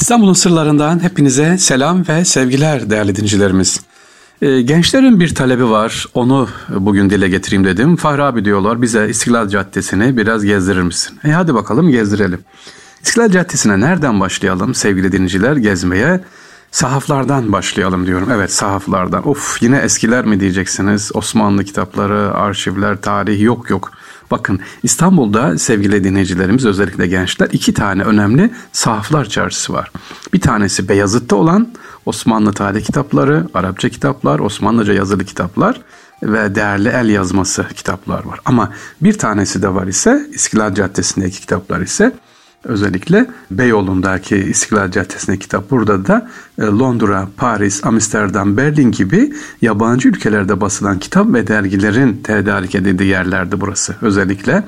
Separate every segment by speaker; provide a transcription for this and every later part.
Speaker 1: İstanbul'un sırlarından hepinize selam ve sevgiler değerli dinleyicilerimiz. Ee, gençlerin bir talebi var. Onu bugün dile getireyim dedim. Fahri abi diyorlar bize İstiklal Caddesi'ni biraz gezdirir misin? E hadi bakalım gezdirelim. İstiklal Caddesi'ne nereden başlayalım sevgili dinleyiciler gezmeye? Sahaflardan başlayalım diyorum. Evet sahaflardan. Of yine eskiler mi diyeceksiniz? Osmanlı kitapları, arşivler, tarih yok yok. Bakın İstanbul'da sevgili dinleyicilerimiz özellikle gençler iki tane önemli sahaflar çarşısı var. Bir tanesi Beyazıt'ta olan Osmanlı tarih kitapları, Arapça kitaplar, Osmanlıca yazılı kitaplar ve değerli el yazması kitaplar var. Ama bir tanesi de var ise İstiklal Caddesi'ndeki kitaplar ise özellikle Beyoğlu'ndaki İstiklal Caddesi'ndeki kitap burada da e, Londra, Paris, Amsterdam, Berlin gibi yabancı ülkelerde basılan kitap ve dergilerin tedarik edildiği yerlerdi burası. Özellikle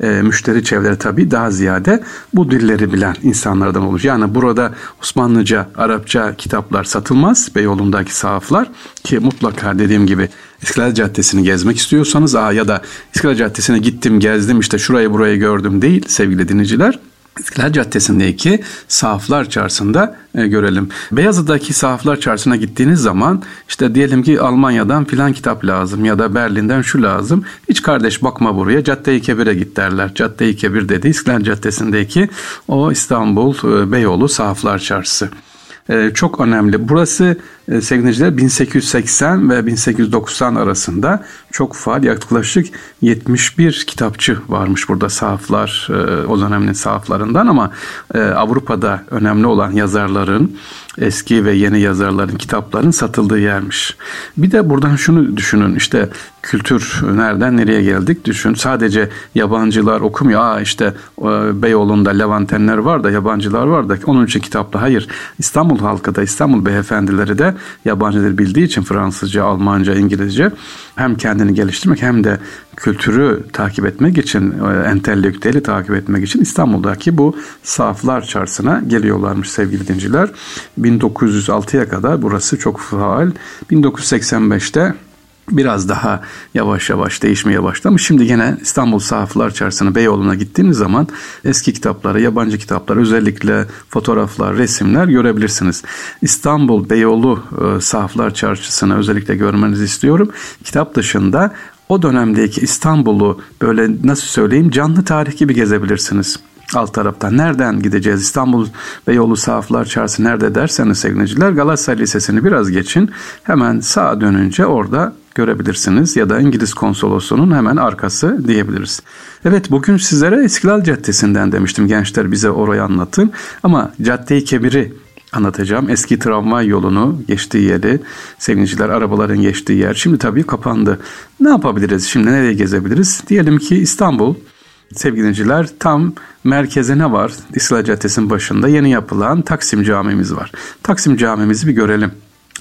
Speaker 1: e, müşteri çevreleri tabii daha ziyade bu dilleri bilen insanlardan olur. Yani burada Osmanlıca, Arapça kitaplar satılmaz Beyoğlu'ndaki sahaflar ki mutlaka dediğim gibi İstiklal Caddesi'ni gezmek istiyorsanız aa ya da İstiklal Caddesi'ne gittim gezdim işte şurayı burayı gördüm değil sevgili dinleyiciler İstiklal Caddesi'ndeki Sahaflar Çarşısı'nda e, görelim. Beyazıt'taki Sahaflar Çarşısı'na gittiğiniz zaman işte diyelim ki Almanya'dan filan kitap lazım ya da Berlin'den şu lazım. Hiç kardeş bakma buraya Cadde-i Kebir'e git derler. Cadde-i Kebir dedi İstiklal Caddesi'ndeki o İstanbul e, Beyoğlu Sahaflar Çarşısı. Ee, çok önemli. Burası e, sevgili 1880 ve 1890 arasında çok faal yaklaşık 71 kitapçı varmış burada sahaflar e, o dönemin sahaflarından ama e, Avrupa'da önemli olan yazarların eski ve yeni yazarların kitapların satıldığı yermiş. Bir de buradan şunu düşünün işte kültür nereden nereye geldik düşün. Sadece yabancılar okumuyor. Aa işte Beyoğlu'nda Levantenler var da yabancılar var da onun için kitapla. Hayır İstanbul halkı da İstanbul beyefendileri de yabancı dil bildiği için Fransızca, Almanca, İngilizce hem kendini geliştirmek hem de kültürü takip etmek için, e, entelektüeli takip etmek için İstanbul'daki bu saflar çarşısına geliyorlarmış sevgili dinciler. 1906'ya kadar burası çok faal. 1985'te biraz daha yavaş yavaş değişmeye başlamış. Şimdi gene İstanbul Sahaflar Çarşısı'na Beyoğlu'na gittiğiniz zaman eski kitapları, yabancı kitaplar, özellikle fotoğraflar, resimler görebilirsiniz. İstanbul Beyoğlu e, Sahaflar Çarşısı'nı özellikle görmenizi istiyorum. Kitap dışında o dönemdeki İstanbul'u böyle nasıl söyleyeyim canlı tarih gibi gezebilirsiniz alt taraftan. Nereden gideceğiz? İstanbul Beyoğlu Sahaflar Çarşısı nerede derseniz sevgiliciler Galatasaray Lisesi'ni biraz geçin. Hemen sağa dönünce orada görebilirsiniz ya da İngiliz konsolosunun hemen arkası diyebiliriz. Evet bugün sizlere İstiklal Caddesi'nden demiştim gençler bize orayı anlatın ama Cadde-i Kebir'i anlatacağım. Eski tramvay yolunu geçtiği yeri, sevgiliciler arabaların geçtiği yer. Şimdi tabii kapandı. Ne yapabiliriz? Şimdi nereye gezebiliriz? Diyelim ki İstanbul sevgiliciler tam merkeze ne var? İstiklal Caddesi'nin başında yeni yapılan Taksim Camimiz var. Taksim Camimizi bir görelim.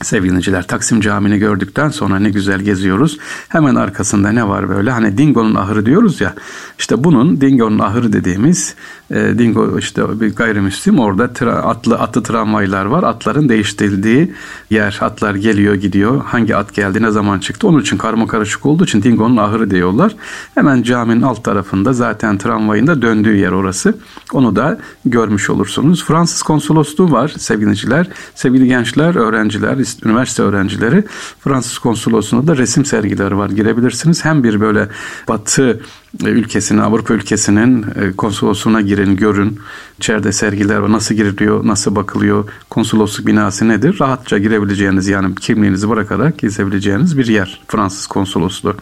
Speaker 1: Sevgili dinleyiciler Taksim Camii'ni gördükten sonra ne güzel geziyoruz. Hemen arkasında ne var böyle hani Dingo'nun ahırı diyoruz ya. İşte bunun Dingo'nun ahırı dediğimiz e, Dingo işte bir gayrimüslim orada tra, atlı atlı tramvaylar var. Atların değiştirildiği yer. Atlar geliyor gidiyor. Hangi at geldi ne zaman çıktı onun için karma karışık olduğu için Dingo'nun ahırı diyorlar. Hemen caminin alt tarafında zaten tramvayın da döndüğü yer orası. Onu da görmüş olursunuz. Fransız konsolosluğu var sevgiliciler. Sevgili gençler, öğrenciler, üniversite öğrencileri Fransız konsolosluğunda da resim sergileri var. Girebilirsiniz. Hem bir böyle batı e, ülkesinin, Avrupa ülkesinin e, konsolosluğuna girin, görün. İçeride sergiler var. Nasıl giriliyor, nasıl bakılıyor, konsolosluk binası nedir? Rahatça girebileceğiniz yani kimliğinizi bırakarak gezebileceğiniz bir yer Fransız konsolosluğu.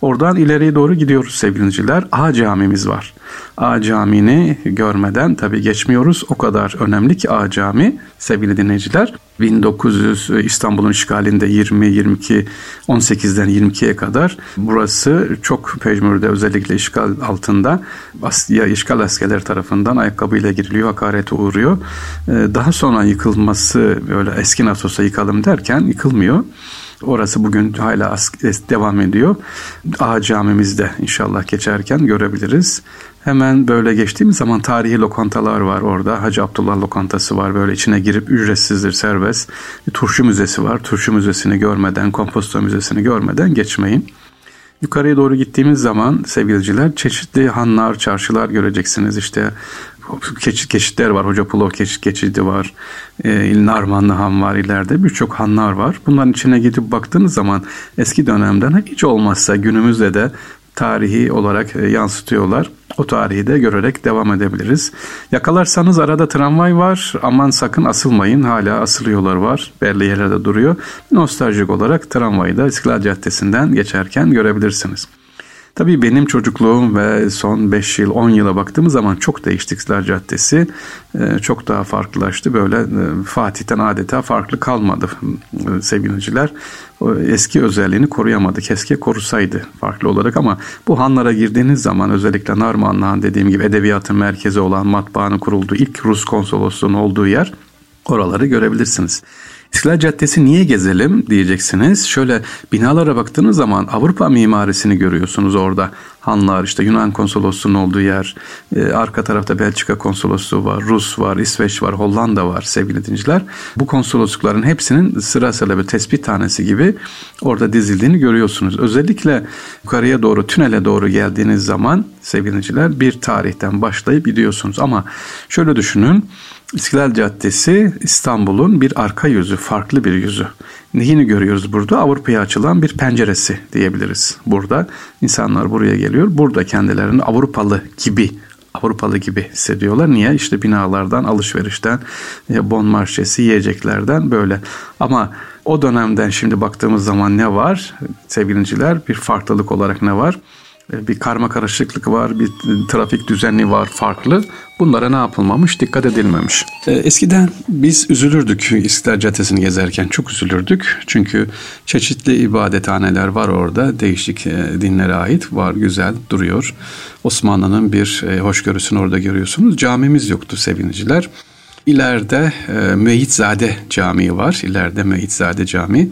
Speaker 1: Oradan ileriye doğru gidiyoruz sevgiliciler. A camimiz var. A camini görmeden tabii geçmiyoruz. O kadar önemli ki A cami sevgili dinleyiciler. 1900 İstanbul'un işgalinde 20 22 18'den 22'ye kadar burası çok pejmürde özellikle işgal altında ya işgal askerleri tarafından ayakkabıyla giriliyor, hakarete uğruyor. Ee, daha sonra yıkılması böyle eski Nasos'a yıkalım derken yıkılmıyor. Orası bugün hala devam ediyor. A camimizde inşallah geçerken görebiliriz. Hemen böyle geçtiğimiz zaman tarihi lokantalar var orada. Hacı Abdullah lokantası var. Böyle içine girip ücretsizdir, serbest. Bir turşu müzesi var. Turşu müzesini görmeden, komposto müzesini görmeden geçmeyin. Yukarıya doğru gittiğimiz zaman sevgiliciler çeşitli hanlar, çarşılar göreceksiniz. İşte geçit geçitler var. Hoca Pulov geçit geçidi var. E, Narmanlı Han var ileride. Birçok hanlar var. Bunların içine gidip baktığınız zaman eski dönemden hiç olmazsa günümüzde de tarihi olarak e, yansıtıyorlar. O tarihi de görerek devam edebiliriz. Yakalarsanız arada tramvay var. Aman sakın asılmayın. Hala asılıyorlar var. Belli yerlerde duruyor. Nostaljik olarak tramvayı da İstiklal Caddesi'nden geçerken görebilirsiniz. Tabii benim çocukluğum ve son 5 yıl 10 yıla baktığımız zaman çok değişti İstiklal Caddesi. Ee, çok daha farklılaştı. Böyle e, Fatih'ten adeta farklı kalmadı e, sevgiliciler. Eski özelliğini koruyamadı. Keşke korusaydı farklı olarak ama bu hanlara girdiğiniz zaman özellikle Narmanlı Han dediğim gibi edebiyatın merkezi olan matbaanın kurulduğu ilk Rus konsolosluğunun olduğu yer oraları görebilirsiniz. İstiklal Caddesi niye gezelim diyeceksiniz. Şöyle binalara baktığınız zaman Avrupa mimarisini görüyorsunuz orada. Hanlar işte Yunan konsolosluğunun olduğu yer. Ee, arka tarafta Belçika konsolosluğu var, Rus var, İsveç var, Hollanda var sevgili dinciler. Bu konsoloslukların hepsinin sırasıyla bir tespit tanesi gibi orada dizildiğini görüyorsunuz. Özellikle yukarıya doğru, tünele doğru geldiğiniz zaman sevgili dinciler bir tarihten başlayıp gidiyorsunuz. Ama şöyle düşünün. İstiklal Caddesi İstanbul'un bir arka yüzü, farklı bir yüzü. Neyini görüyoruz burada? Avrupa'ya açılan bir penceresi diyebiliriz. Burada insanlar buraya geliyor. Burada kendilerini Avrupalı gibi Avrupalı gibi hissediyorlar. Niye? İşte binalardan, alışverişten, bon marşesi, yiyeceklerden böyle. Ama o dönemden şimdi baktığımız zaman ne var? Sevgiliciler bir farklılık olarak ne var? E, bir karma karışıklık var, bir trafik düzeni var farklı. Bunlara ne yapılmamış? Dikkat edilmemiş. E, eskiden biz üzülürdük İstiklal Caddesi'ni gezerken çok üzülürdük. Çünkü çeşitli ibadethaneler var orada. Değişik e, dinlere ait var, güzel duruyor. Osmanlı'nın bir hoşgörüsünü orada görüyorsunuz. Camimiz yoktu seviniciler. İleride e, Müeyitzade Camii var. İleride Müeyitzade Camii.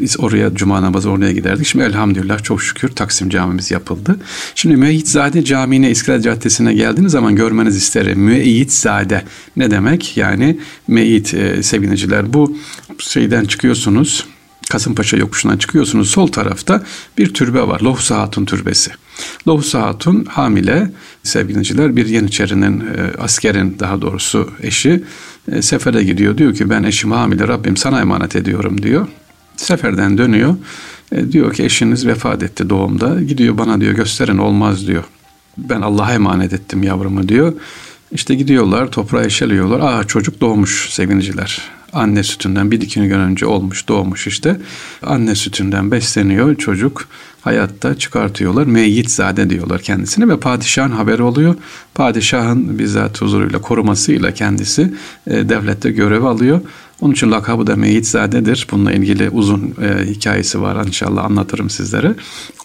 Speaker 1: Biz oraya cuma namazı oraya giderdik. Şimdi elhamdülillah çok şükür Taksim Camimiz yapıldı. Şimdi Müeyitzade Camii'ne İstiklal Caddesi'ne geldiğiniz zaman görmeniz isterim. Müeyitzade ne demek? Yani Meyit e, seviniciler. Bu şeyden çıkıyorsunuz Kasımpaşa yokuşundan çıkıyorsunuz sol tarafta bir türbe var. Lohusa Hatun Türbesi. Lohusa Hatun hamile sevgiliciler bir Yeniçerinin e, askerin daha doğrusu eşi e, sefere gidiyor. Diyor ki ben eşim hamile Rabbim sana emanet ediyorum diyor. Seferden dönüyor. E, diyor ki eşiniz vefat etti doğumda. Gidiyor bana diyor gösterin olmaz diyor. Ben Allah'a emanet ettim yavrumu diyor. İşte gidiyorlar toprağa eşeliyorlar. Aa çocuk doğmuş seviniciler anne sütünden bir iki gün önce olmuş doğmuş işte. Anne sütünden besleniyor çocuk hayatta çıkartıyorlar. Meyyit zade diyorlar kendisine ve padişahın haberi oluyor. Padişahın bizzat huzuruyla korumasıyla kendisi e, devlette görev alıyor. Onun için lakabı da Meyitzade'dir. Bununla ilgili uzun e, hikayesi var. İnşallah anlatırım sizlere.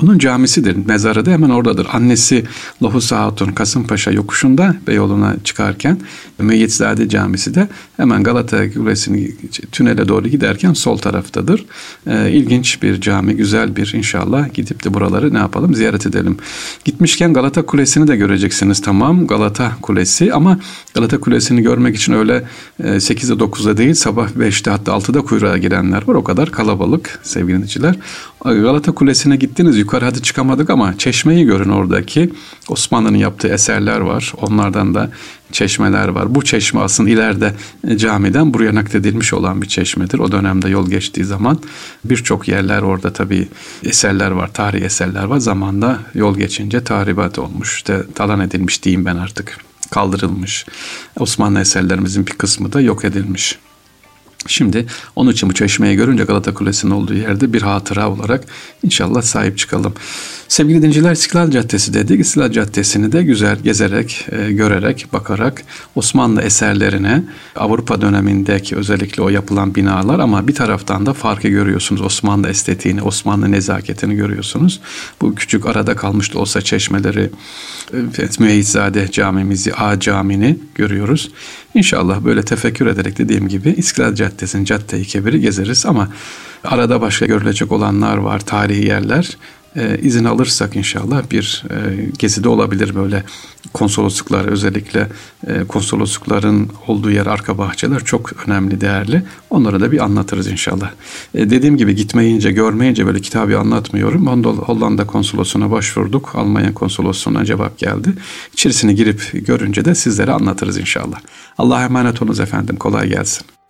Speaker 1: Onun camisidir. Mezarı da hemen oradadır. Annesi Lohusa Hatun Kasımpaşa yokuşunda Beyoğlu'na çıkarken Meyyitzade Camisi de hemen Galata Kulesi'ni tünele doğru giderken sol taraftadır. E, ilginç bir cami, güzel bir inşallah gidip de buraları ne yapalım ziyaret edelim. Gitmişken Galata Kulesi'ni de göreceksiniz. Tamam Galata Kulesi ama Galata Kulesi'ni görmek için öyle e, 8'de 9'da değil sabah sabah 5'te hatta 6'da kuyruğa girenler var. O kadar kalabalık sevgili dinleyiciler. Galata Kulesi'ne gittiniz yukarı hadi çıkamadık ama çeşmeyi görün oradaki. Osmanlı'nın yaptığı eserler var. Onlardan da çeşmeler var. Bu çeşme aslında ileride camiden buraya nakledilmiş olan bir çeşmedir. O dönemde yol geçtiği zaman birçok yerler orada tabii eserler var, tarihi eserler var. Zamanda yol geçince tahribat olmuş, işte talan edilmiş diyeyim ben artık kaldırılmış. Osmanlı eserlerimizin bir kısmı da yok edilmiş. Şimdi onun için bu çeşmeyi görünce Galata Kulesi'nin olduğu yerde bir hatıra olarak inşallah sahip çıkalım. Sevgili dinciler İstiklal Caddesi dedik. İstiklal Caddesi'ni de güzel gezerek, e, görerek, bakarak Osmanlı eserlerine Avrupa dönemindeki özellikle o yapılan binalar ama bir taraftan da farkı görüyorsunuz. Osmanlı estetiğini, Osmanlı nezaketini görüyorsunuz. Bu küçük arada kalmış da olsa çeşmeleri, e, Müeyyidzade camimizi, A camini görüyoruz. İnşallah böyle tefekkür ederek dediğim gibi İstiklal Caddesi'nin cadde-i kebiri gezeriz ama arada başka görülecek olanlar var, tarihi yerler. e, izin alırsak inşallah bir e, gezide olabilir böyle konsolosluklar özellikle e, konsoloslukların olduğu yer arka bahçeler çok önemli değerli. Onları da bir anlatırız inşallah. E, dediğim gibi gitmeyince görmeyince böyle kitabı anlatmıyorum. Hollanda konsolosluğuna başvurduk. Almanya konsolosluğuna cevap geldi. İçerisine girip görünce de sizlere anlatırız inşallah. Allah'a emanet olunuz efendim. Kolay gelsin.